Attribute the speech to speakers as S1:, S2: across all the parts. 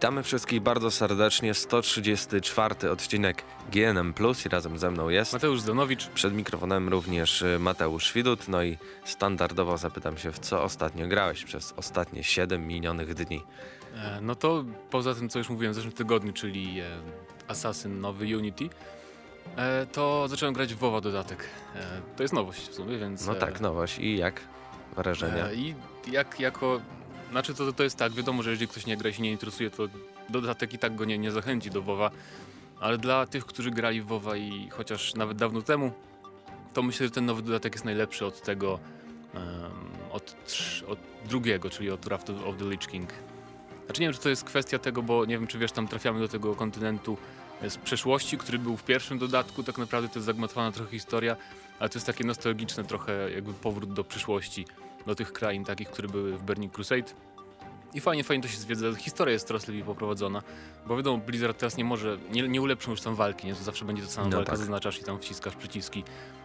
S1: Witamy wszystkich bardzo serdecznie. 134 odcinek GNM Plus i razem ze mną jest
S2: Mateusz Zdanowicz.
S1: Przed mikrofonem również y, Mateusz Widut. No i standardowo zapytam się, w co ostatnio grałeś przez ostatnie 7 minionych dni.
S2: E, no to poza tym, co już mówiłem w zeszłym tygodniu, czyli e, Assassin nowy Unity, e, to zacząłem grać w WoWa dodatek. To jest nowość w sumie, więc...
S1: No tak, nowość. I jak wrażenia?
S2: I jak jako... Znaczy to, to jest tak, wiadomo, że jeżeli ktoś nie gra i się nie interesuje, to dodatek i tak go nie, nie zachęci do WoWa. Ale dla tych, którzy grali w WoWa i chociaż nawet dawno temu, to myślę, że ten nowy dodatek jest najlepszy od tego, em, od, od drugiego, czyli od Wrath of the Lich King. Znaczy nie wiem, czy to jest kwestia tego, bo nie wiem, czy wiesz, tam trafiamy do tego kontynentu z przeszłości, który był w pierwszym dodatku, tak naprawdę to jest zagmatwana trochę historia, ale to jest takie nostalgiczne trochę jakby powrót do przyszłości, do tych krain takich, które były w Burning Crusade. I fajnie, fajnie to się zwiedza. Historia jest coraz lepiej poprowadzona, bo wiadomo, Blizzard teraz nie może, nie, nie ulepszą już tam walki, nie? To zawsze będzie to sama
S1: No
S2: walka,
S1: tak.
S2: zaznaczasz i tam wciskasz przyciski,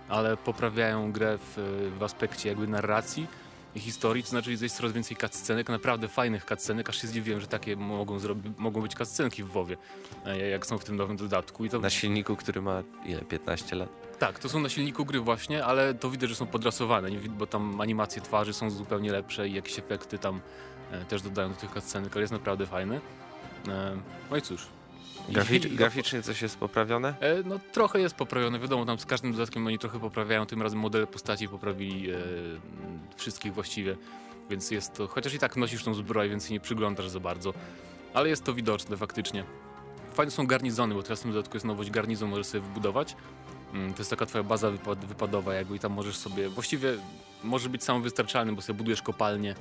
S2: ale poprawiają grę w, w aspekcie jakby narracji i historii, to znaczy jest coraz więcej cutscenek, naprawdę fajnych cutscenek, aż się zdziwiłem, że takie mogą, mogą być cutscenki w WoWie, e, jak są w tym nowym dodatku. I to,
S1: Na silniku, który ma ile? 15 lat?
S2: Tak, to są na silniku gry właśnie, ale to widać, że są podrasowane, bo tam animacje twarzy są zupełnie lepsze i jakieś efekty tam e, też dodają do tych cutscenek, ale jest naprawdę fajny. E, no i cóż.
S1: Graficz, graficznie coś jest poprawione?
S2: E, no trochę jest poprawione, wiadomo, tam z każdym dodatkiem oni trochę poprawiają, tym razem modele postaci poprawili e, wszystkich właściwie, więc jest to, chociaż i tak nosisz tą zbroję, więc nie przyglądasz za bardzo, ale jest to widoczne faktycznie. Fajne są garnizony, bo teraz w tym dodatku jest nowość, garnizon możesz sobie wybudować. Mm, To jest taka twoja baza wypad wypadowa jakby i tam możesz sobie, właściwie może być samowystarczalny, bo sobie budujesz kopalnię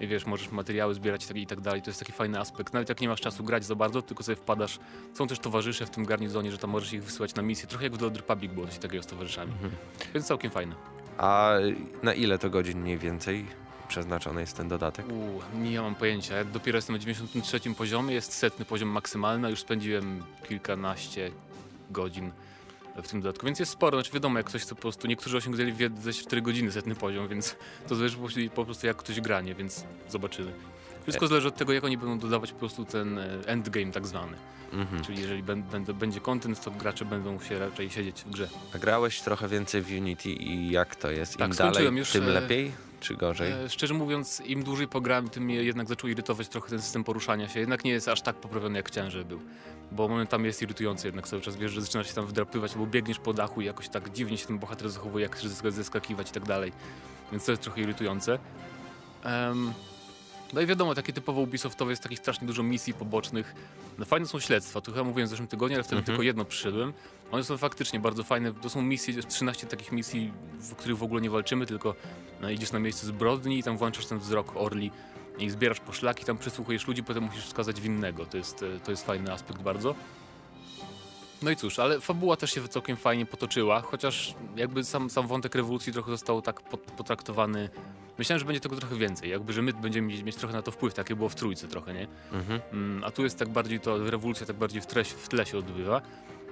S2: i wiesz, możesz materiały zbierać i tak, i tak dalej. To jest taki fajny aspekt. Nawet jak nie masz czasu grać za bardzo, tylko sobie wpadasz. Są też towarzysze w tym garnizonie, że tam możesz ich wysyłać na misję. Trochę jak w The Old Republic było coś takiego z towarzyszami.
S1: Mhm.
S2: Więc całkiem fajne.
S1: A na ile to godzin mniej więcej przeznaczony jest ten dodatek?
S2: Uuu, nie mam pojęcia. Ja dopiero jestem na 93 poziomie, jest setny poziom maksymalny, a już spędziłem kilkanaście godzin w tym dodatku, więc jest sporo. Znaczy wiadomo, jak ktoś po prostu, niektórzy osiągnęli w 24 godziny setny poziom, więc to zależy po prostu jak ktoś granie, więc zobaczymy. Wszystko zależy od tego, jak oni będą dodawać po prostu ten e, endgame tak zwany.
S1: Mhm.
S2: Czyli jeżeli będzie content, to gracze będą się raczej siedzieć w grze.
S1: A grałeś trochę więcej w Unity i jak to jest? Im
S2: Tak,
S1: dalej,
S2: już,
S1: tym
S2: e,
S1: lepiej? Czy gorzej?
S2: E, szczerze mówiąc, im dłużej pograłem, tym mnie jednak zaczął irytować trochę ten system poruszania się. Jednak nie jest aż tak poprawiony, jak chciałem, żeby był. Bo momentami jest irytujący jednak cały czas. Wiesz, że zaczynasz się tam wdrapywać, albo biegniesz po dachu i jakoś tak dziwnie się ten bohater zachowuje, jak chcesz zesk- zeskakiwać i tak dalej. Więc to jest trochę irytujące. Em, no i wiadomo, takie typowo Ubisoftowe jest takich strasznie dużo misji pobocznych. No fajne są śledztwa, tu chyba mówiłem w zeszłym tygodniu, ale wtedy
S1: Mhm.
S2: tylko jedno przyszedłem. One są faktycznie bardzo fajne. To są misje, 13 takich misji, w których w ogóle nie walczymy, tylko no, idziesz na miejsce zbrodni i tam włączasz ten wzrok orli i zbierasz poszlaki, tam przesłuchujesz ludzi, potem musisz wskazać winnego. To jest, e, to jest fajny aspekt bardzo. No i cóż, ale fabuła też się całkiem fajnie potoczyła, chociaż jakby sam, sam wątek rewolucji trochę został tak pot, potraktowany. Myślałem, że będzie tego trochę więcej, jakby, że my będziemy mieć, mieć trochę na to wpływ, tak jak było w trójce trochę, nie?
S1: Mhm.
S2: Mm, a tu jest tak bardziej to, rewolucja tak bardziej w, treś, w tle się odbywa,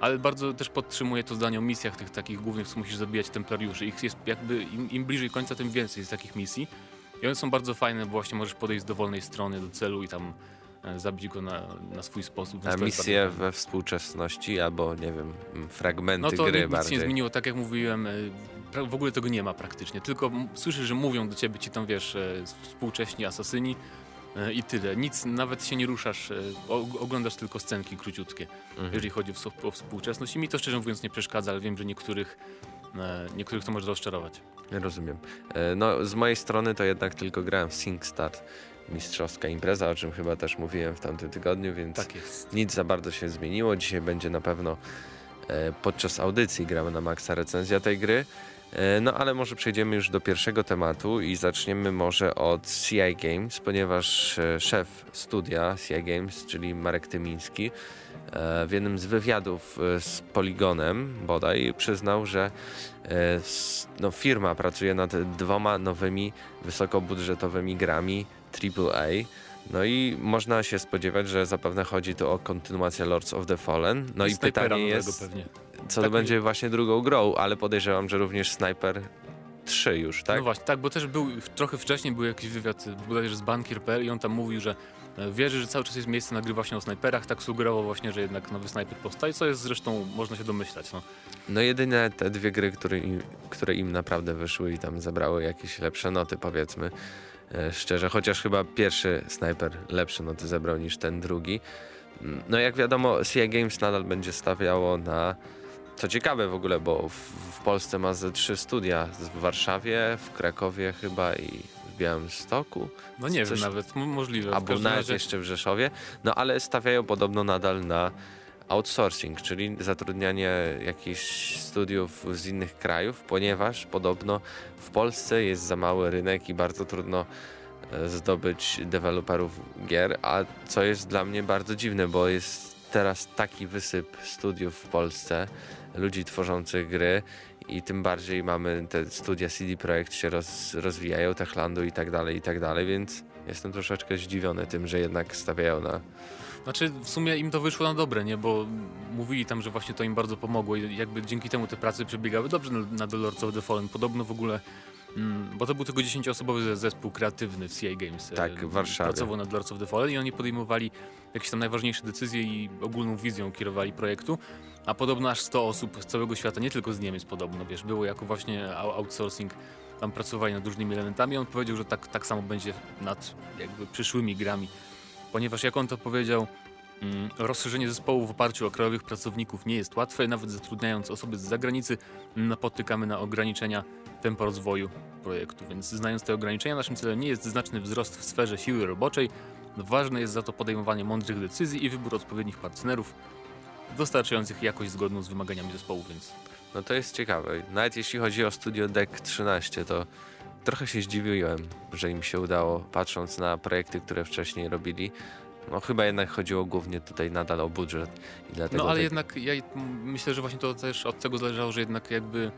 S2: ale bardzo też podtrzymuję to zdanie o misjach tych takich głównych, co musisz zabijać templariuszy. Ich jest jakby, im, im bliżej końca, tym więcej jest takich misji. I one są bardzo fajne, bo właśnie możesz podejść z dowolnej strony do celu i tam e, zabić go na, na swój sposób.
S1: A misje
S2: bardzo
S1: we współczesności albo, nie wiem, fragmenty
S2: No to
S1: gry
S2: nic
S1: bardziej.
S2: nie zmieniło, tak jak mówiłem, e, w ogóle tego nie ma praktycznie, tylko słyszysz, że mówią do ciebie ci tam, wiesz, e, współcześni asasyni e, i tyle. Nic, nawet się nie ruszasz, e, oglądasz tylko scenki króciutkie,
S1: Mhm.
S2: jeżeli chodzi o, współ- o współczesność i mi to szczerze mówiąc nie przeszkadza, ale wiem, że niektórych, niektórych to może rozczarować.
S1: Rozumiem. No, z mojej strony to jednak tylko grałem w SingStart, mistrzowska impreza, o czym chyba też mówiłem w tamtym tygodniu, więc
S2: Tak
S1: nic za bardzo się zmieniło. Dzisiaj będzie na pewno podczas audycji gramy na maksa recenzja tej gry. E, No ale może przejdziemy już do pierwszego tematu i zaczniemy może od CI Games, ponieważ e, szef studia CI Games, czyli Marek Tymiński, e, w jednym z wywiadów z Poligonem bodaj przyznał, że no, firma pracuje nad dwoma nowymi wysokobudżetowymi grami AAA. No i można się spodziewać, że zapewne chodzi tu o kontynuację Lords of the Fallen. No i pytanie jest,
S2: Pewnie.
S1: Co to
S2: Tak
S1: będzie właśnie drugą grą, ale podejrzewam, że również Sniper 3 już, tak?
S2: No właśnie, tak, bo też był trochę wcześniej był jakiś wywiad bodajże z Bankier.pl i on tam mówił, że e, wierzy, że cały czas jest miejsce, nagrywa się o snajperach, tak sugerował właśnie, że jednak nowy snajper powstaje, co jest zresztą, można się domyślać. No.
S1: No jedyne te dwie gry, które im, które im naprawdę wyszły i tam zabrały jakieś lepsze noty, powiedzmy. E, szczerze, chociaż chyba pierwszy Sniper lepsze noty zebrał niż ten drugi. Mm, No jak wiadomo, CI Games nadal będzie stawiało na... Co ciekawe w ogóle, bo w, w Polsce ma ze trzy studia. W Warszawie, w Krakowie chyba i w Białymstoku.
S2: No nie
S1: Coś-
S2: wiem nawet, możliwe.
S1: Albo nawet
S2: razie,
S1: jeszcze w Rzeszowie. No ale stawiają podobno nadal na outsourcing, czyli zatrudnianie jakichś studiów z innych krajów, ponieważ podobno w Polsce jest za mały rynek i bardzo trudno e, zdobyć deweloperów gier, a co jest dla mnie bardzo dziwne, bo jest teraz taki wysyp studiów w Polsce, ludzi tworzących gry i tym bardziej mamy te studia CD Projekt się roz, rozwijają, Techlandu i tak dalej, i tak dalej, więc jestem troszeczkę zdziwiony tym, że jednak stawiają na
S2: Znaczy w sumie im to wyszło na dobre, nie? Bo mówili tam, że właśnie to im bardzo pomogło i jakby dzięki temu te prace przebiegały dobrze na, na The Lords of the Fallen. Podobno w ogóle, mm, bo to był tylko 10-osobowy ze- zespół kreatywny w CI Games.
S1: Tak,
S2: e,
S1: w Warszawie.
S2: Pracował nad Lords of the Fallen i oni podejmowali jakieś tam najważniejsze decyzje i ogólną wizją kierowali projektu. A podobno aż 100 osób z całego świata, nie tylko z Niemiec podobno, wiesz, było jako właśnie outsourcing, tam pracowali nad różnymi elementami. On powiedział, że tak, tak samo będzie nad jakby przyszłymi grami. Ponieważ jak on to powiedział, Mm, Rozszerzenie zespołu w oparciu o krajowych pracowników nie jest łatwe, nawet zatrudniając osoby z zagranicy napotykamy na ograniczenia tempa rozwoju projektu, więc znając te ograniczenia naszym celem nie jest znaczny wzrost w sferze siły roboczej, ważne jest za to podejmowanie mądrych decyzji i wybór odpowiednich partnerów dostarczających jakość zgodną z wymaganiami zespołu, więc
S1: No to jest ciekawe. Nawet jeśli chodzi o studio Deck 13, to trochę się zdziwiłem, że im się udało, patrząc na projekty, które wcześniej robili. No chyba jednak chodziło głównie tutaj nadal o budżet i dlatego
S2: No ale
S1: tak-
S2: jednak ja myślę, że właśnie to też od tego zależało, że jednak jakby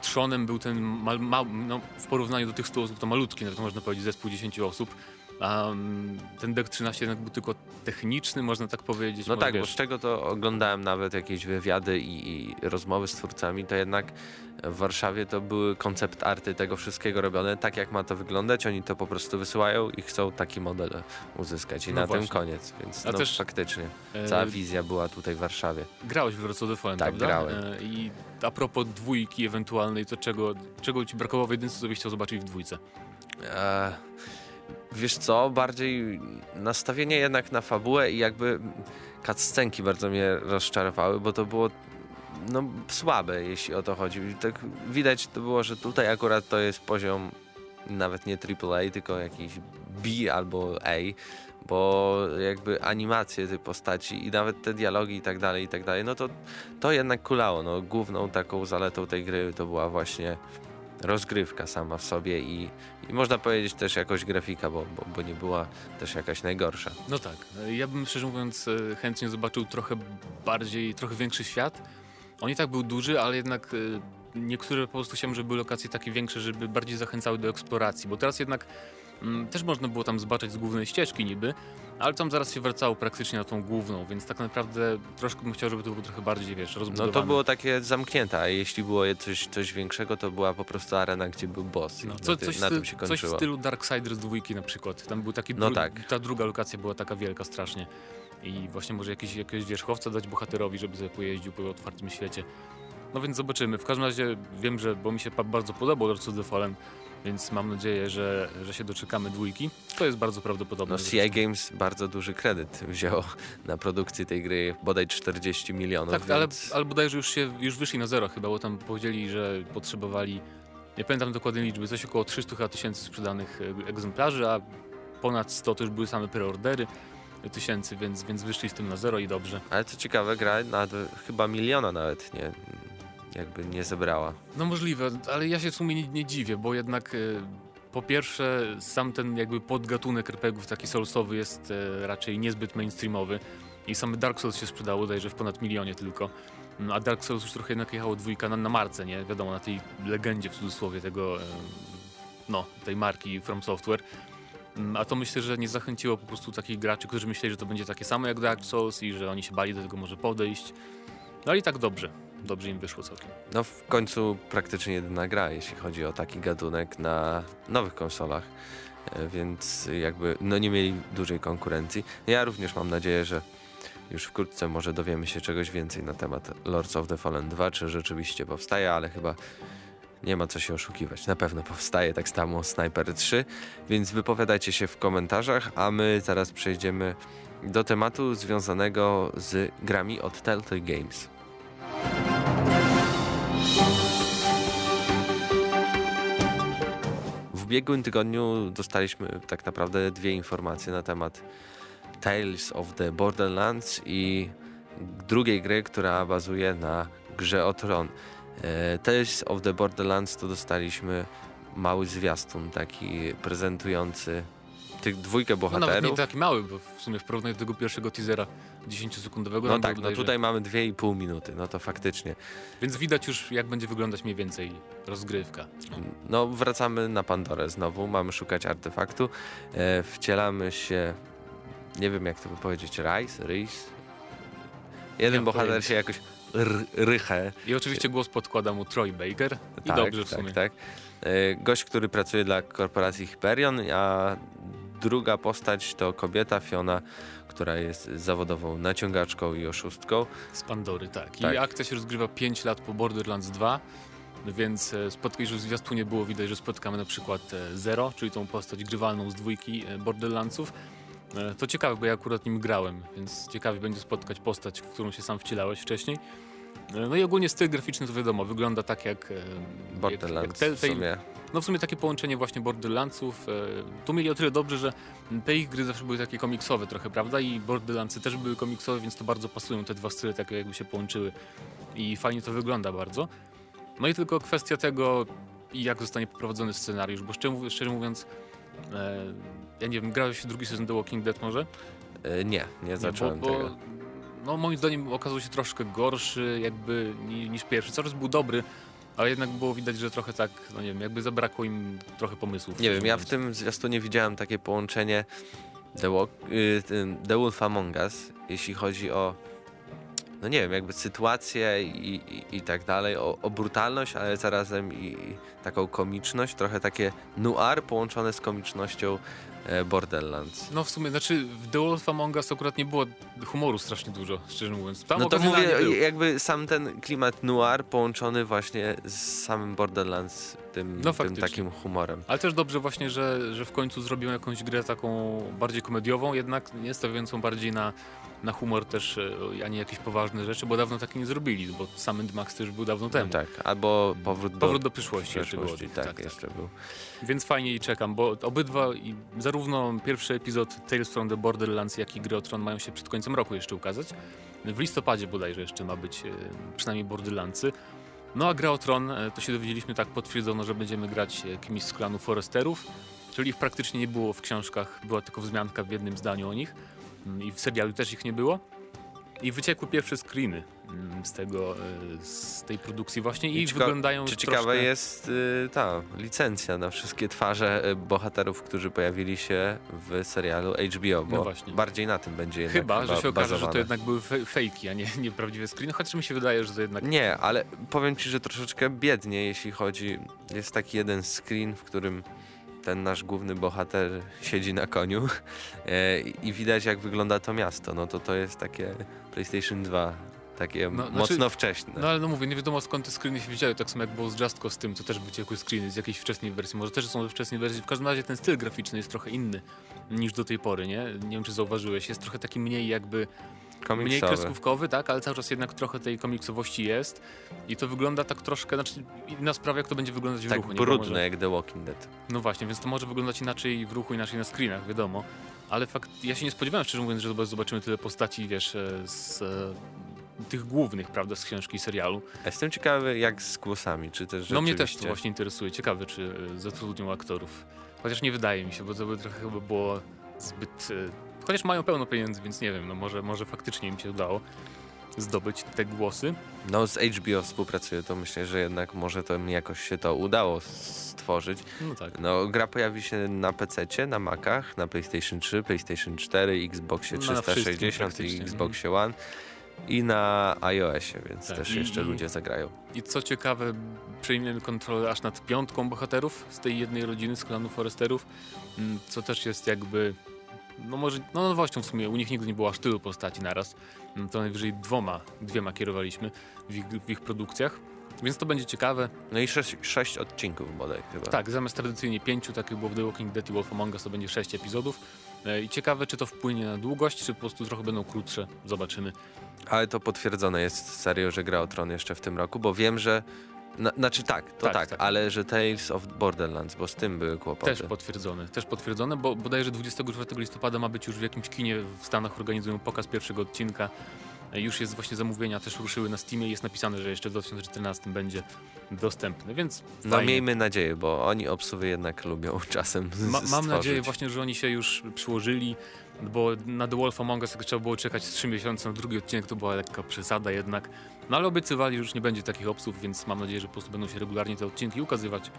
S2: trzonem był ten mal, ma, no, w porównaniu do tych 100 osób to malutki, nawet można powiedzieć zespół 10 osób. Mm, ten DEC 13 jednak był tylko techniczny, można tak powiedzieć.
S1: No tak, bo
S2: wiesz,
S1: z czego to oglądałem nawet jakieś wywiady i, i rozmowy z twórcami, to jednak w Warszawie to były koncept arty tego wszystkiego robione tak, jak ma to wyglądać. Oni to po prostu wysyłają i chcą taki model uzyskać. I
S2: No
S1: na
S2: właśnie.
S1: tym koniec. Więc
S2: A
S1: no,
S2: też-
S1: faktycznie
S2: e,
S1: cała wizja była tutaj w Warszawie.
S2: grałeś w Wrocław Fallen,
S1: Tak,
S2: prawda?
S1: grałem.
S2: E, I a propos dwójki ewentualnej, to czego, czego ci brakowało w jedynce, co byś chciał zobaczyć w dwójce?
S1: E, wiesz co, bardziej nastawienie jednak na fabułę i jakby cutscenki bardzo mnie rozczarowały, bo to było no, słabe, jeśli o to chodzi. Tak widać to było, że tutaj akurat to jest poziom nawet nie AAA, tylko jakiś B albo A, bo jakby animacje tej postaci i nawet te dialogi i tak dalej, i tak dalej, no to to jednak kulało. No, główną taką zaletą tej gry to była właśnie rozgrywka sama w sobie i, i można powiedzieć też jakoś grafika, bo, bo, bo nie była też jakaś najgorsza.
S2: No tak, ja bym szczerze mówiąc e, chętnie zobaczył trochę bardziej, trochę większy świat. On i tak był duży, ale jednak e, niektóre po prostu chciałem, żeby były lokacje takie większe, żeby bardziej zachęcały do eksploracji, bo teraz jednak też można było tam zobaczyć z głównej ścieżki niby, ale tam zaraz się wracało praktycznie na tą główną, więc tak naprawdę troszkę bym chciał, żeby to było trochę bardziej, wiesz,
S1: No
S2: rozbudowane.
S1: to było takie zamknięte, a jeśli było coś, coś większego, to była po prostu arena, gdzie był boss. i
S2: No,
S1: na,
S2: co,
S1: ty,
S2: coś,
S1: na tym się
S2: coś w
S1: kończyło.
S2: stylu Darksiders dwójki na przykład. Tam był taki
S1: No tak.
S2: ta druga lokacja była taka wielka strasznie. I właśnie może jakiś, jakiegoś wierzchowca dać bohaterowi, żeby sobie pojeździł po otwartym świecie. No więc zobaczymy. W każdym razie wiem, że bo mi się bardzo podobał Lords of the Fallen, więc mam nadzieję, że, że się doczekamy dwójki. To jest bardzo prawdopodobne.
S1: No CI Games bardzo duży kredyt wzięło na produkcję tej gry, bodaj 40 milionów.
S2: Tak, ale,
S1: więc...
S2: ale bodajże już się już wyszli na zero chyba, bo tam powiedzieli, że potrzebowali, nie pamiętam dokładnej liczby, coś około 300 chyba tysięcy sprzedanych e, egzemplarzy, a ponad 100 to już były same preordery tysięcy, więc, więc wyszli z tym na zero i dobrze.
S1: Ale co ciekawe, gra nawet, chyba miliona nawet nie, jakby nie zebrała.
S2: No możliwe, ale ja się w sumie nie, nie dziwię, bo jednak e, po pierwsze sam ten jakby podgatunek RPGów taki soulsowy jest e, raczej niezbyt mainstreamowy i same Dark Souls się sprzedało bodajże w ponad milionie tylko. No, A Dark Souls już trochę jednak jechało dwójka na, na marce, nie? Wiadomo, na tej legendzie w cudzysłowie tego, e, no, tej marki From Software. Mm, A to myślę, że nie zachęciło po prostu takich graczy, którzy myśleli, że to będzie takie samo jak Dark Souls i że oni się bali do tego może podejść. No i tak dobrze. Dobrze im wyszło całkiem.
S1: No w końcu praktycznie jedyna gra, jeśli chodzi o taki gatunek na nowych konsolach. e, więc jakby no nie mieli dużej konkurencji. Ja również mam nadzieję, że już wkrótce może dowiemy się czegoś więcej na temat Lords of the Fallen 2, czy rzeczywiście powstaje, ale chyba nie ma co się oszukiwać. Na pewno powstaje tak samo Sniper 3, więc wypowiadajcie się w komentarzach, a my zaraz przejdziemy do tematu związanego z grami od Telltale Games. W ubiegłym tygodniu dostaliśmy tak naprawdę dwie informacje na temat Tales of the Borderlands i drugiej gry, która bazuje na grze o tron. E, Tales of the Borderlands to dostaliśmy mały zwiastun, taki prezentujący tych dwójkę
S2: No nawet nie
S1: bohaterów.
S2: taki mały, bo w sumie w porównaniu do tego pierwszego teasera 10-sekundowego.
S1: No
S2: tam
S1: tak, no tutaj mamy 2,5 minuty, no to faktycznie.
S2: Więc widać już, jak będzie wyglądać mniej więcej rozgrywka.
S1: No wracamy na Pandorę znowu, mamy szukać artefaktu, e, wcielamy się, nie wiem jak to by powiedzieć, Rice, Rys. Jeden
S2: mam
S1: bohater
S2: pojęcia.
S1: się jakoś rychę.
S2: I oczywiście głos podkłada mu Troy Baker. I
S1: tak,
S2: dobrze w
S1: tak,
S2: sumie.
S1: tak. E, Gość, który pracuje dla korporacji Hyperion, a druga postać to kobieta Fiona, która jest zawodową naciągaczką i oszustką.
S2: Z Pandory, tak. I
S1: Tak.
S2: akcja się rozgrywa 5 lat po Borderlands 2, więc e, spotkaj, że w zwiastunie było widać, że spotkamy na przykład e, Zero, czyli tą postać grywalną z dwójki e, Borderlandsów. To ciekawe, bo ja akurat nim grałem, więc ciekawie będzie spotkać postać, w którą się sam wcielałeś wcześniej. No i ogólnie styl graficzny to wiadomo, wygląda tak jak, e, jak, jak
S1: Borderlands w
S2: Telltale. No w sumie takie połączenie właśnie Borderlandsów. E, tu mieli o tyle dobrze, że te ich gry zawsze były takie komiksowe trochę, prawda? I Borderlandsy też były komiksowe, więc to bardzo pasują te dwa style, tak jakby się połączyły. I fajnie to wygląda bardzo. No i tylko kwestia tego, jak zostanie poprowadzony scenariusz, bo szczerze, mówiąc- szczerze mówiąc, e, ja nie wiem, grałeś w drugi sezon The Walking Dead może?
S1: E, Nie, nie zacząłem
S2: bo, bo,
S1: tego.
S2: No moim zdaniem okazał się troszkę gorszy jakby ni- niż pierwszy. Cały czas był dobry, ale jednak było widać, że trochę tak, no nie wiem, jakby zabrakło im trochę pomysłów.
S1: Nie wiem, ja w tym zwiastunie widziałem takie połączenie The, Walk, y, The Wolf Among Us, jeśli chodzi o no nie wiem, jakby sytuację i, i, i tak dalej, o, o brutalność, ale zarazem i, i taką komiczność, trochę takie noir połączone z komicznością Borderlands.
S2: No w sumie, znaczy w The Wolf Among Us akurat nie było humoru strasznie dużo, szczerze mówiąc. Tam
S1: No to mówię, jakby sam ten klimat noir połączony właśnie z samym Borderlands, tym,
S2: No
S1: tym takim humorem.
S2: Ale też dobrze właśnie, że, że w końcu zrobią jakąś grę taką bardziej komediową, jednak nie stawiającą bardziej na, na humor też, e, a nie jakieś poważne rzeczy, bo dawno takie nie zrobili, bo sam Max już był dawno temu.
S1: No tak, albo powrót do,
S2: Powrót do przyszłości, jeszcze
S1: przeszłości,
S2: było.
S1: tak, jeszcze był.
S2: Więc fajnie i czekam, bo obydwa, zarówno pierwszy epizod Tales from the Borderlands, jak i Gry o Tron mają się przed końcem roku jeszcze ukazać. W listopadzie bodajże jeszcze ma być e, przynajmniej Borderlandsy. No a Gra o Tron, e, to się dowiedzieliśmy, tak potwierdzono, że będziemy grać kimś z klanu Foresterów, czyli ich praktycznie nie było w książkach, była tylko wzmianka w jednym zdaniu o nich i w serialu też ich nie było. I wyciekły pierwsze screeny mm, z tego, e, z tej produkcji właśnie i,
S1: I cieka-
S2: wyglądają
S1: Czy
S2: troszkę...
S1: jest y, ta licencja na wszystkie twarze y, bohaterów, którzy pojawili się w serialu HBO, bo
S2: No
S1: bardziej na tym będzie jednak
S2: Chyba, że się okaże, że
S1: bazowane.
S2: to jednak były fe- fejki, a nie nieprawdziwe screeny, chociaż mi się wydaje, że to jednak...
S1: Nie, ale powiem ci, że troszeczkę biednie, jeśli chodzi. Jest taki jeden screen, w którym ten nasz główny bohater siedzi na koniu e, i widać, jak wygląda to miasto. No to to jest takie PlayStation 2, takie
S2: No, znaczy-
S1: mocno wcześne.
S2: No ale no mówię, nie wiadomo skąd te screeny się wzięły, tak samo jak było z Just Cause tym, to też wyciekły screeny z jakiejś wczesnej wersji, może też są ze wczesnej wersji, w każdym razie ten styl graficzny jest trochę inny niż do tej pory, nie? Nie wiem, czy zauważyłeś, jest trochę taki mniej jakby, mniej
S1: Komiksowe.
S2: kreskówkowy, tak, ale cały czas jednak trochę tej komiksowości jest i to wygląda tak troszkę, znaczy inna sprawa, jak to będzie wyglądać w
S1: Tak
S2: ruchu. nie? Bo
S1: brudne, jak The Walking Dead.
S2: No właśnie, więc to może wyglądać inaczej w ruchu, inaczej na screenach, wiadomo. Ale fakt, ja się nie spodziewałem, szczerze mówiąc, że zobaczymy tyle postaci, wiesz, e, z e, tych głównych, prawda, z książki i serialu.
S1: Jestem ciekawy, jak z głosami, czy też
S2: No mnie też to właśnie interesuje. Ciekawe, czy e, zatrudnią aktorów. Chociaż nie wydaje mi się, bo to by trochę chyba było zbyt... Chociaż mają pełno pieniędzy, więc nie wiem, no może, może faktycznie im się udało zdobyć te głosy.
S1: No z HBO współpracuję, to myślę, że jednak może to mi jakoś się to udało stworzyć.
S2: No tak.
S1: No, gra pojawi się na PC, na Macach, na PlayStation 3, PlayStation 4, Xboxie
S2: No, na wszystkim
S1: 360 i Xboxie One. i na iOSie, więc
S2: Tak,
S1: też jeszcze
S2: i-
S1: ludzie zagrają.
S2: I co ciekawe, przejmiemy kontrolę aż nad piątką bohaterów z tej jednej rodziny, z klanu Foresterów, mm, co też jest jakby, no może, no nowością w sumie, u nich nigdy nie było aż tylu postaci naraz, Mm, to najwyżej dwoma, dwiema kierowaliśmy w ich, w ich produkcjach, więc to będzie ciekawe.
S1: No i sześć, sześć odcinków bodaj chyba.
S2: Tak, zamiast tradycyjnie pięciu, tak jak było w The Walking Dead i Wolf Among Us, to będzie sześć epizodów. E, I ciekawe, czy to wpłynie na długość, czy po prostu trochę będą krótsze, zobaczymy.
S1: Ale to potwierdzone jest serio, że gra o Tron jeszcze w tym roku, bo wiem, że. Na, znaczy tak, to
S2: Tak,
S1: tak,
S2: tak.
S1: ale że Tales of Borderlands, bo z tym były kłopoty.
S2: Też potwierdzone, też potwierdzone, bo bodajże 24 listopada ma być już w jakimś kinie w Stanach organizują pokaz pierwszego odcinka. Już jest właśnie zamówienia, też ruszyły na Steamie jest napisane, że jeszcze w 2014 będzie dostępny, więc
S1: No
S2: fajnie.
S1: miejmy nadzieję, bo oni obsuwy jednak lubią czasem
S2: Ma, mam nadzieję właśnie, że oni się już przyłożyli, bo na The Wolf Among Us trzeba było czekać 3 miesiące na drugi odcinek, to była lekka przesada jednak. No ale obiecywali, że już nie będzie takich obsług, więc mam nadzieję, że po prostu będą się regularnie te odcinki ukazywać.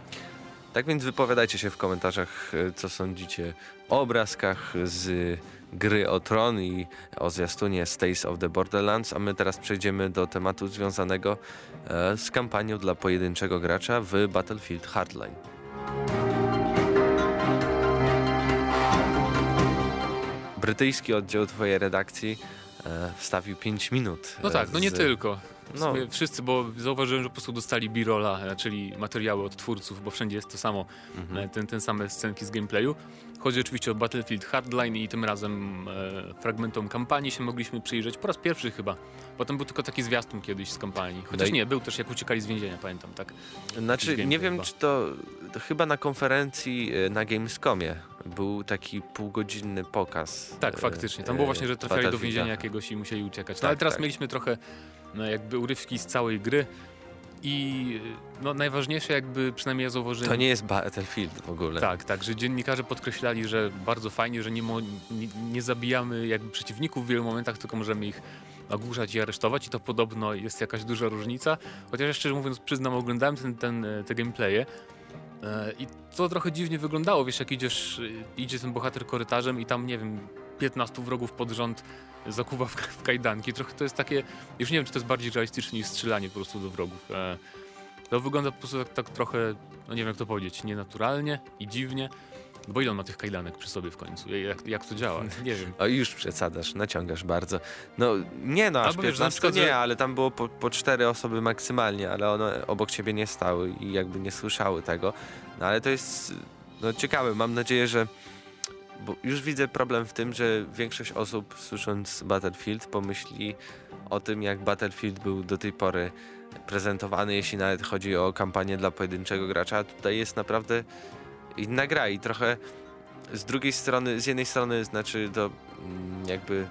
S1: Tak więc wypowiadajcie się w komentarzach, e, co sądzicie o obrazkach z gry o Tron i o zwiastunie Stays of the Borderlands, a my teraz przejdziemy do tematu związanego e, z kampanią dla pojedynczego gracza w Battlefield Hardline. Brytyjski oddział twojej redakcji wstawił 5 minut.
S2: No
S1: e,
S2: tak, no nie
S1: z-
S2: tylko. W
S1: No.
S2: sumie wszyscy, bo zauważyłem, że po prostu dostali B-rolla, e, czyli materiały od twórców, bo wszędzie jest to samo,
S1: Mhm.
S2: e, ten, ten same scenki z gameplayu. Chodzi oczywiście o Battlefield Hardline i tym razem e, fragmentom kampanii się mogliśmy przyjrzeć po raz pierwszy chyba. Potem był tylko taki zwiastun kiedyś z kampanii. Chociaż
S1: No i-
S2: nie, był też jak uciekali z więzienia, pamiętam, tak?
S1: Znaczy, nie wiem,
S2: chyba.
S1: czy to, to chyba na konferencji e, na Gamescomie był taki półgodzinny pokaz.
S2: Tak,
S1: e,
S2: faktycznie. Tam
S1: e,
S2: było właśnie, że trafiali do więzienia jakiegoś i musieli uciekać. No,
S1: Tak,
S2: ale teraz
S1: tak.
S2: mieliśmy trochę no, jakby urywki z całej gry i no, najważniejsze jakby, przynajmniej ja zauważyłem...
S1: To nie jest Battlefield w ogóle.
S2: Tak, tak, że dziennikarze podkreślali, że bardzo fajnie, że nie, mo- nie, nie zabijamy jakby przeciwników w wielu momentach, tylko możemy ich ogłuszać i aresztować i to podobno jest jakaś duża różnica. Chociaż ja szczerze mówiąc przyznam, oglądałem ten, ten, e, te gameplaye e, i to trochę dziwnie wyglądało, wiesz, jak idziesz, e, idzie ten bohater korytarzem i tam, nie wiem, 15 wrogów pod rząd zakuwa w, w kajdanki. Trochę to jest takie, już nie wiem, czy to jest bardziej realistyczne niż strzelanie po prostu do wrogów. E, to wygląda po prostu tak, tak trochę, no nie wiem jak to powiedzieć, nienaturalnie i dziwnie. Bo ile on ma tych kajdanek przy sobie w końcu? Jak, jak to działa? Nie wiem.
S1: O, już przesadzasz, naciągasz bardzo. No nie no, aż
S2: Albo wiesz,
S1: 15
S2: na przykład,
S1: nie,
S2: że-
S1: ale tam było po, po cztery osoby maksymalnie, ale one obok ciebie nie stały i jakby nie słyszały tego. No ale to jest no, ciekawe, mam nadzieję, że bo już widzę problem w tym, że większość osób słysząc Battlefield pomyśli o tym, jak Battlefield był do tej pory prezentowany, jeśli nawet chodzi o kampanię dla pojedynczego gracza, tutaj jest naprawdę inna gra i trochę z drugiej strony, z jednej strony znaczy to mm, jakby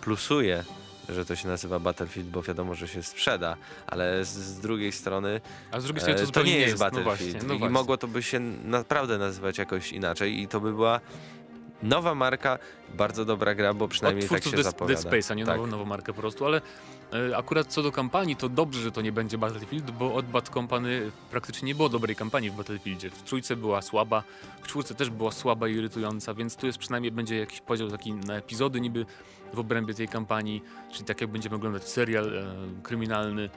S1: plusuje, że to się nazywa Battlefield, bo wiadomo, że się sprzeda, ale z, z drugiej strony
S2: A z drugiej strony to,
S1: e, to
S2: zupełnie
S1: nie jest
S2: No
S1: Battlefield
S2: właśnie, no
S1: i
S2: właśnie.
S1: mogło to by się naprawdę nazywać jakoś inaczej i to by była nowa marka, bardzo dobra gra, bo przynajmniej
S2: Od
S1: tak się
S2: Dead,
S1: zapowiada.
S2: Dead Space'a, nie
S1: tak.
S2: nową, nową markę po prostu, ale akurat co do kampanii, to dobrze, że to nie będzie Battlefield, bo od Bad Company praktycznie nie było dobrej kampanii w Battlefieldzie. W trójce była słaba, w czwórce też była słaba i irytująca, więc tu jest przynajmniej będzie jakiś podział taki na epizody niby w obrębie tej kampanii, czyli tak jak będziemy oglądać serial e, kryminalny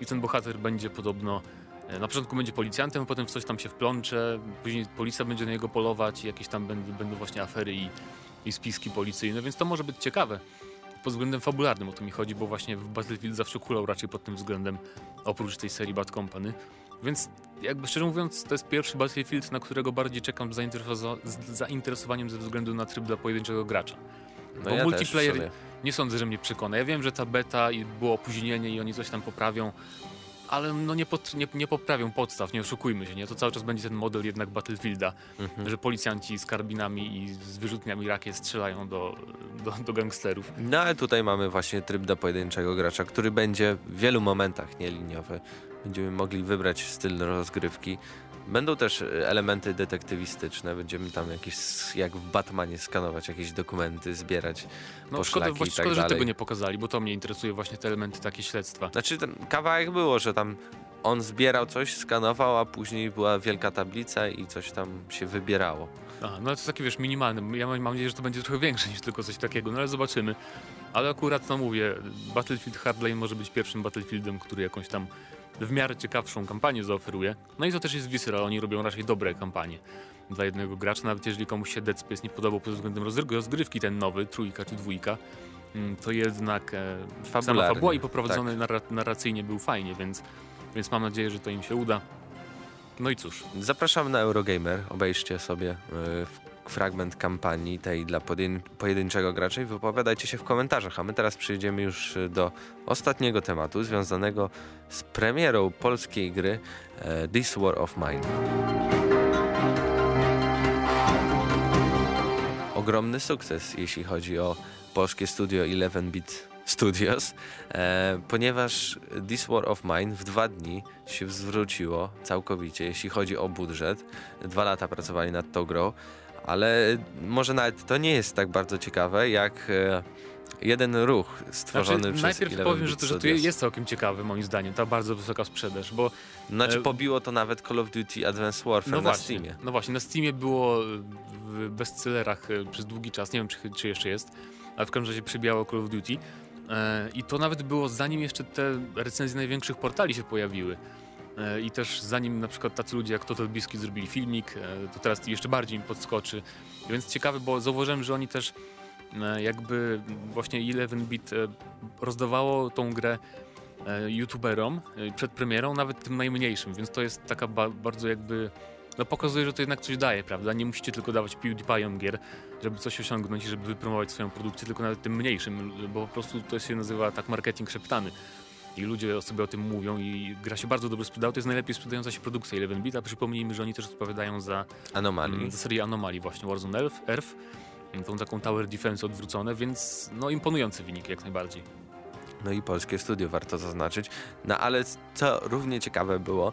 S2: i ten bohater będzie podobno e, na początku będzie policjantem, potem w coś tam się wplącze, później policja będzie na niego polować i jakieś tam będą, będą właśnie afery i, i spiski policyjne, więc to może być ciekawe. Pod względem fabularnym o to mi chodzi, bo właśnie w Battlefield zawsze kulał raczej pod tym względem, oprócz tej serii Bad Company. Więc jakby szczerze mówiąc, to jest pierwszy Battlefield, na którego bardziej czekam z, zainteresowa- z zainteresowaniem ze względu na tryb dla pojedynczego gracza.
S1: No
S2: bo
S1: ja
S2: multiplayer-. Nie sądzę, że mnie przekona. Ja wiem, że ta beta i było opóźnienie i oni coś tam poprawią, ale no nie, pot- nie, nie poprawią podstaw, nie oszukujmy się, nie? To cały czas będzie ten model jednak Battlefielda,
S1: Mhm.
S2: że policjanci z karbinami i z wyrzutniami rakiet strzelają do, do, do gangsterów.
S1: No ale tutaj mamy właśnie tryb dla pojedynczego gracza, który będzie w wielu momentach nieliniowy. Będziemy mogli wybrać styl rozgrywki. Będą też e, elementy detektywistyczne. Będziemy tam jakieś, jak w Batmanie, skanować jakieś dokumenty, zbierać
S2: No szkoda,
S1: poszlaki i
S2: właśnie
S1: tak
S2: szkoda że tego nie pokazali, bo to mnie interesuje właśnie te elementy takie śledztwa.
S1: Znaczy ten kawałek było, że tam on zbierał coś, skanował, a później była wielka tablica i coś tam się wybierało.
S2: A, no to takie wiesz, minimalne. Ja mam mam nadzieję, że to będzie trochę większe niż tylko coś takiego, no ale zobaczymy. Ale akurat, no mówię, Battlefield Hardline może być pierwszym Battlefieldem, który jakąś tam w miarę ciekawszą kampanię zaoferuje. No i to też jest Visceral, oni robią raczej dobre kampanie. Dla jednego gracza, nawet jeżeli komuś się Dead Space nie podobał pod względem rozgry- rozgrywki ten nowy, trójka czy dwójka, mm, to jednak e, sama fabuła i poprowadzony narra- narracyjnie był fajnie, więc, więc mam nadzieję, że to im się uda. No i cóż,
S1: Zapraszam na Eurogamer, obejrzcie sobie w- fragment kampanii tej dla pojedynczego gracza i wypowiadajcie się w komentarzach, a my teraz przejdziemy już y, do ostatniego tematu związanego z premierą polskiej gry e, This War of Mine. Ogromny sukces, jeśli chodzi o polskie studio 11-bit Studios, e, ponieważ This War of Mine w dwa dni się zwróciło całkowicie, jeśli chodzi o budżet. Dwa lata pracowali nad tą grą, ale może nawet to nie jest tak bardzo ciekawe, jak e, jeden ruch stworzony
S2: znaczy,
S1: przez
S2: najpierw
S1: 11-bit
S2: powiem, że to, że to jest całkiem ciekawy moim zdaniem, ta bardzo wysoka sprzedaż, bo
S1: Znaczy
S2: e,
S1: pobiło to nawet Call of Duty Advanced Warfare
S2: no
S1: na
S2: właśnie,
S1: Steamie.
S2: no właśnie, na Steamie było w bestsellerach e, przez długi czas, nie wiem czy, czy jeszcze jest, ale w każdym razie przybijało Call of Duty e, i to nawet było zanim jeszcze te recenzje największych portali się pojawiły. E, I też zanim na przykład tacy ludzie jak Total Biscuit zrobili filmik, e, to teraz jeszcze bardziej im podskoczy. Więc ciekawe, bo zauważyłem, że oni też e, jakby właśnie 11-bit e, rozdawało tą grę youtuberom przed premierą, nawet tym najmniejszym, więc to jest taka ba bardzo jakby no pokazuje, że to jednak coś daje, prawda? Nie musicie tylko dawać PewDiePie'om gier, żeby coś osiągnąć i żeby wypromować swoją produkcję, tylko nawet tym mniejszym, bo po prostu to się nazywa tak marketing szeptany. I ludzie sobie o tym mówią i gra się bardzo dobrze sprzedała. To jest najlepiej sprzedająca się produkcja 11-bit, a przypomnijmy, że oni też odpowiadają za,
S1: Anomalii.
S2: mm, za serię Anomalii właśnie, Warzone Earth, Earth, tą taką Tower Defense odwrócone, więc no imponujący wynik jak najbardziej.
S1: No i polskie studio, warto zaznaczyć. No ale co równie ciekawe było,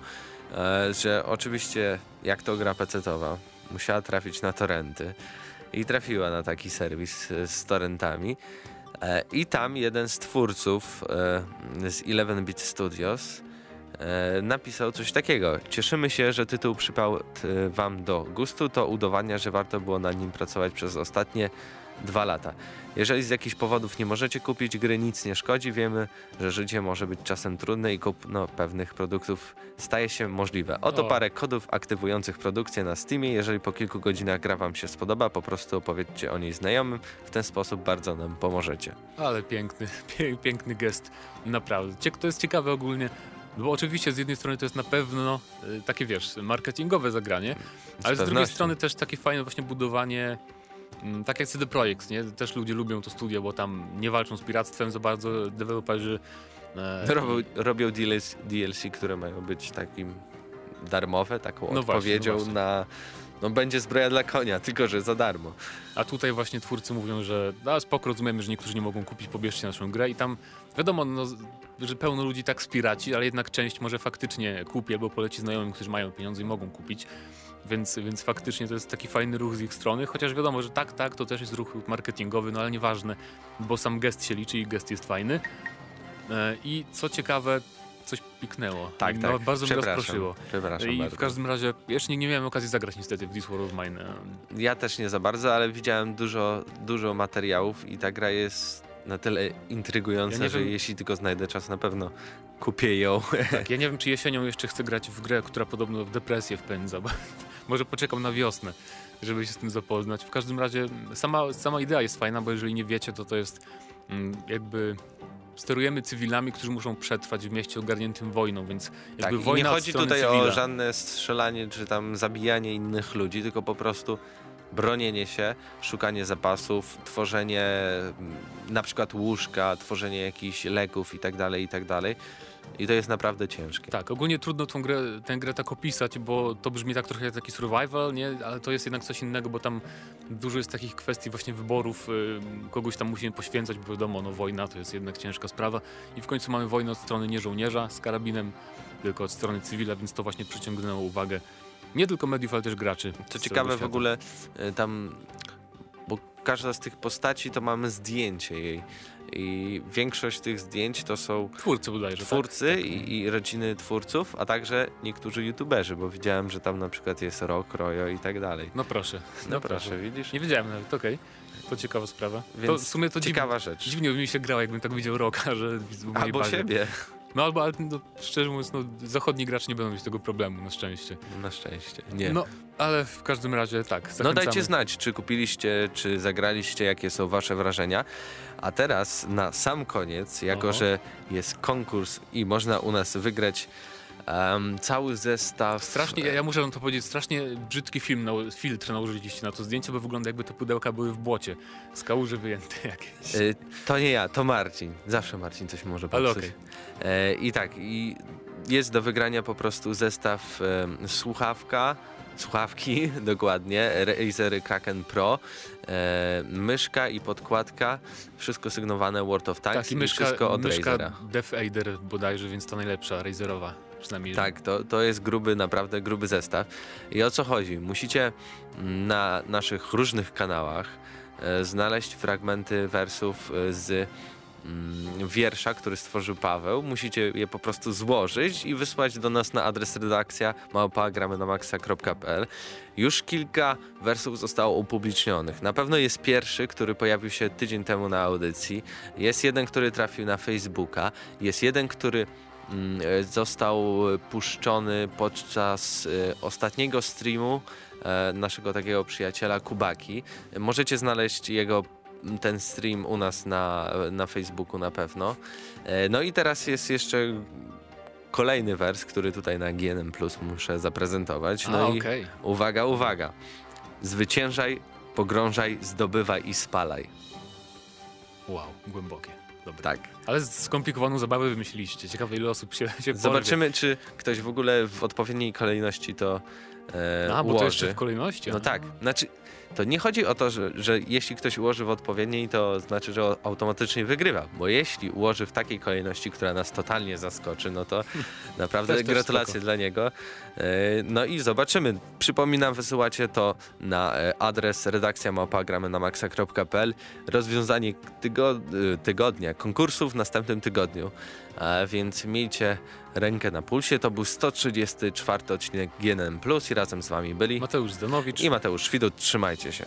S1: e, że oczywiście jak to gra pecetowa, musiała trafić na torrenty i trafiła na taki serwis e, z torrentami. E, I tam jeden z twórców e, z 11-bit Studios e, napisał coś takiego. Cieszymy się, że tytuł przypadł e, wam do gustu. To udowadnia, że warto było nad nim pracować przez ostatnie dwa lata. Jeżeli z jakichś powodów nie możecie kupić gry, nic nie szkodzi. Wiemy, że życie może być czasem trudne i kupno pewnych produktów staje się możliwe. Oto
S2: O.
S1: parę kodów aktywujących produkcję na Steamie. Jeżeli po kilku godzinach gra Wam się spodoba, po prostu opowiedzcie o niej znajomym. W ten sposób bardzo nam pomożecie.
S2: Ale piękny, pie, piękny gest, naprawdę. Cie- To jest ciekawe ogólnie, bo oczywiście z jednej strony to jest na pewno y, takie, wiesz, marketingowe zagranie, ale z drugiej
S1: pewnością.
S2: strony też takie fajne właśnie budowanie, tak jak CD Projekt, nie? Też ludzie lubią to studio, bo tam nie walczą z piractwem za bardzo deweloperzy. e,
S1: Robią, robią DLC, DLC, które mają być takim darmowe, taką
S2: No właśnie,
S1: odpowiedzią
S2: no właśnie.
S1: na. No będzie zbroja dla konia, tylko że za darmo.
S2: A tutaj właśnie twórcy mówią, że a spoko, rozumiemy, że niektórzy nie mogą kupić, pobierzcie naszą grę i tam wiadomo, no, że pełno ludzi tak spiraci, ale jednak część może faktycznie kupi albo poleci znajomym, którzy mają pieniądze i mogą kupić. Więc, więc faktycznie to jest taki fajny ruch z ich strony, chociaż wiadomo, że tak, tak, to też jest ruch marketingowy, no ale nieważne, bo sam gest się liczy i gest jest fajny. E, I co ciekawe, coś piknęło.
S1: Tak,
S2: no,
S1: tak.
S2: Bardzo mnie rozproszyło.
S1: Przepraszam
S2: I
S1: bardzo.
S2: w każdym razie, jeszcze nie, nie miałem okazji zagrać niestety w This War of Mine.
S1: Ja też nie za bardzo, ale widziałem dużo, dużo materiałów i ta gra jest na tyle intrygująca,
S2: Ja
S1: że
S2: wiem-
S1: jeśli tylko znajdę czas, na pewno kupię ją.
S2: Tak, ja nie wiem, czy jesienią jeszcze chcę grać w grę, która podobno w depresję wpędza. Bo może poczekam na wiosnę, żeby się z tym zapoznać. W każdym razie sama, sama idea jest fajna, bo jeżeli nie wiecie, to to jest mm, jakby sterujemy cywilami, którzy muszą przetrwać w mieście ogarniętym wojną, więc jakby
S1: Tak,
S2: wojna
S1: nie
S2: od
S1: chodzi tutaj
S2: cywila.
S1: o żadne strzelanie czy tam zabijanie innych ludzi, tylko po prostu bronienie się, szukanie zapasów, tworzenie mm, na przykład łóżka, tworzenie jakichś leków i tak dalej, i tak. I to jest naprawdę ciężkie.
S2: Tak, ogólnie trudno tą grę, tę grę tak opisać, bo to brzmi tak trochę jak taki survival, nie? ale to jest jednak coś innego, bo tam dużo jest takich kwestii właśnie wyborów, y, kogoś tam musimy poświęcać, bo wiadomo, no wojna to jest jednak ciężka sprawa i w końcu mamy wojnę od strony nie żołnierza z karabinem, tylko od strony cywila, więc to właśnie przyciągnęło uwagę nie tylko mediów, ale też graczy.
S1: Co ciekawe w ogóle y, tam, bo każda z tych postaci to mamy zdjęcie jej. I większość tych zdjęć to są
S2: Twórcy bodajże,
S1: twórcy
S2: tak?
S1: i, i rodziny twórców, a także niektórzy youtuberzy, bo widziałem, że tam na przykład jest Rock, Royo i tak dalej.
S2: No proszę.
S1: No proszę, widzisz?
S2: Nie wiedziałem nawet, okej. To ciekawa sprawa. to
S1: Więc
S2: w sumie to
S1: Ciekawa
S2: dziwnie,
S1: rzecz.
S2: dziwnie by mi się grało, jakbym tak widział Roka, że
S1: Albo siebie.
S2: No albo, ale no, szczerze mówiąc, no, zachodni gracze nie będą mieć tego problemu, na szczęście.
S1: Na szczęście. Nie.
S2: No, ale w każdym razie tak,
S1: No
S2: zachęcamy.
S1: dajcie znać, czy kupiliście, czy zagraliście, jakie są wasze wrażenia. A teraz na sam koniec, jako
S2: Oho.
S1: że jest konkurs i można u nas wygrać em, cały zestaw.
S2: Strasznie, ja, ja muszę wam to powiedzieć, strasznie brzydki film, na, filtr nałożyliście na to zdjęcie, bo wygląda jakby te pudełka były w błocie. Z kałuży wyjęte jakieś.
S1: Y, To nie ja, to Marcin. Zawsze Marcin coś może
S2: Ale
S1: popsuć.
S2: okej.
S1: E, I tak, i jest do wygrania po prostu zestaw słuchawka, słuchawki dokładnie, Razer Kraken Pro, e, myszka i podkładka, wszystko sygnowane World of Tanks
S2: Tak, i
S1: i
S2: myszka,
S1: wszystko od
S2: myszka
S1: Razera.
S2: Def Aider bodajże, więc to najlepsza, Razerowa przynajmniej.
S1: Tak, to, to jest gruby, naprawdę gruby zestaw. I o co chodzi? Musicie na naszych różnych kanałach e, znaleźć fragmenty wersów e, z mm, wiersza, który stworzył Paweł. Musicie je po prostu złożyć i wysłać do nas na adres redakcja małpa.gramy-na-maxa.pl. Już kilka wersów zostało upublicznionych. Na pewno jest pierwszy, który pojawił się tydzień temu na audycji. Jest jeden, który trafił na Facebooka. Jest jeden, który został puszczony podczas e, ostatniego streamu e, naszego takiego przyjaciela Kubaki. Możecie znaleźć jego ten stream u nas na, na Facebooku na pewno. E, No i teraz jest jeszcze kolejny wers, który tutaj na GNM Plus muszę zaprezentować.
S2: A,
S1: No i uwaga, uwaga. Zwyciężaj, pogrążaj, zdobywaj i spalaj.
S2: Wow, głębokie. Dobre.
S1: Tak.
S2: Ale skomplikowaną zabawę wymyśliliście. Ciekawe ile osób się, się
S1: Zobaczymy, czy ktoś w ogóle w odpowiedniej kolejności to e.
S2: A, bo
S1: ułoży.
S2: to jeszcze w kolejności.
S1: No tak, znaczy to nie chodzi o to, że, że jeśli ktoś ułoży w odpowiedniej, to znaczy, że automatycznie wygrywa. Bo jeśli ułoży w takiej kolejności, która nas totalnie zaskoczy, no to naprawdę
S2: Też- też
S1: gratulacje
S2: spoko.
S1: dla niego. E, No i zobaczymy. Przypominam, wysyłacie to na e, adres redakcja małpa.gramy na maxa.pl. Rozwiązanie tygo, e, tygodnia, konkursów w następnym tygodniu. A więc miejcie rękę na pulsie. To był 134 odcinek GNM Plus i razem z wami byli
S2: Mateusz Zdanowicz.
S1: i Mateusz Widut. Trzymajcie się.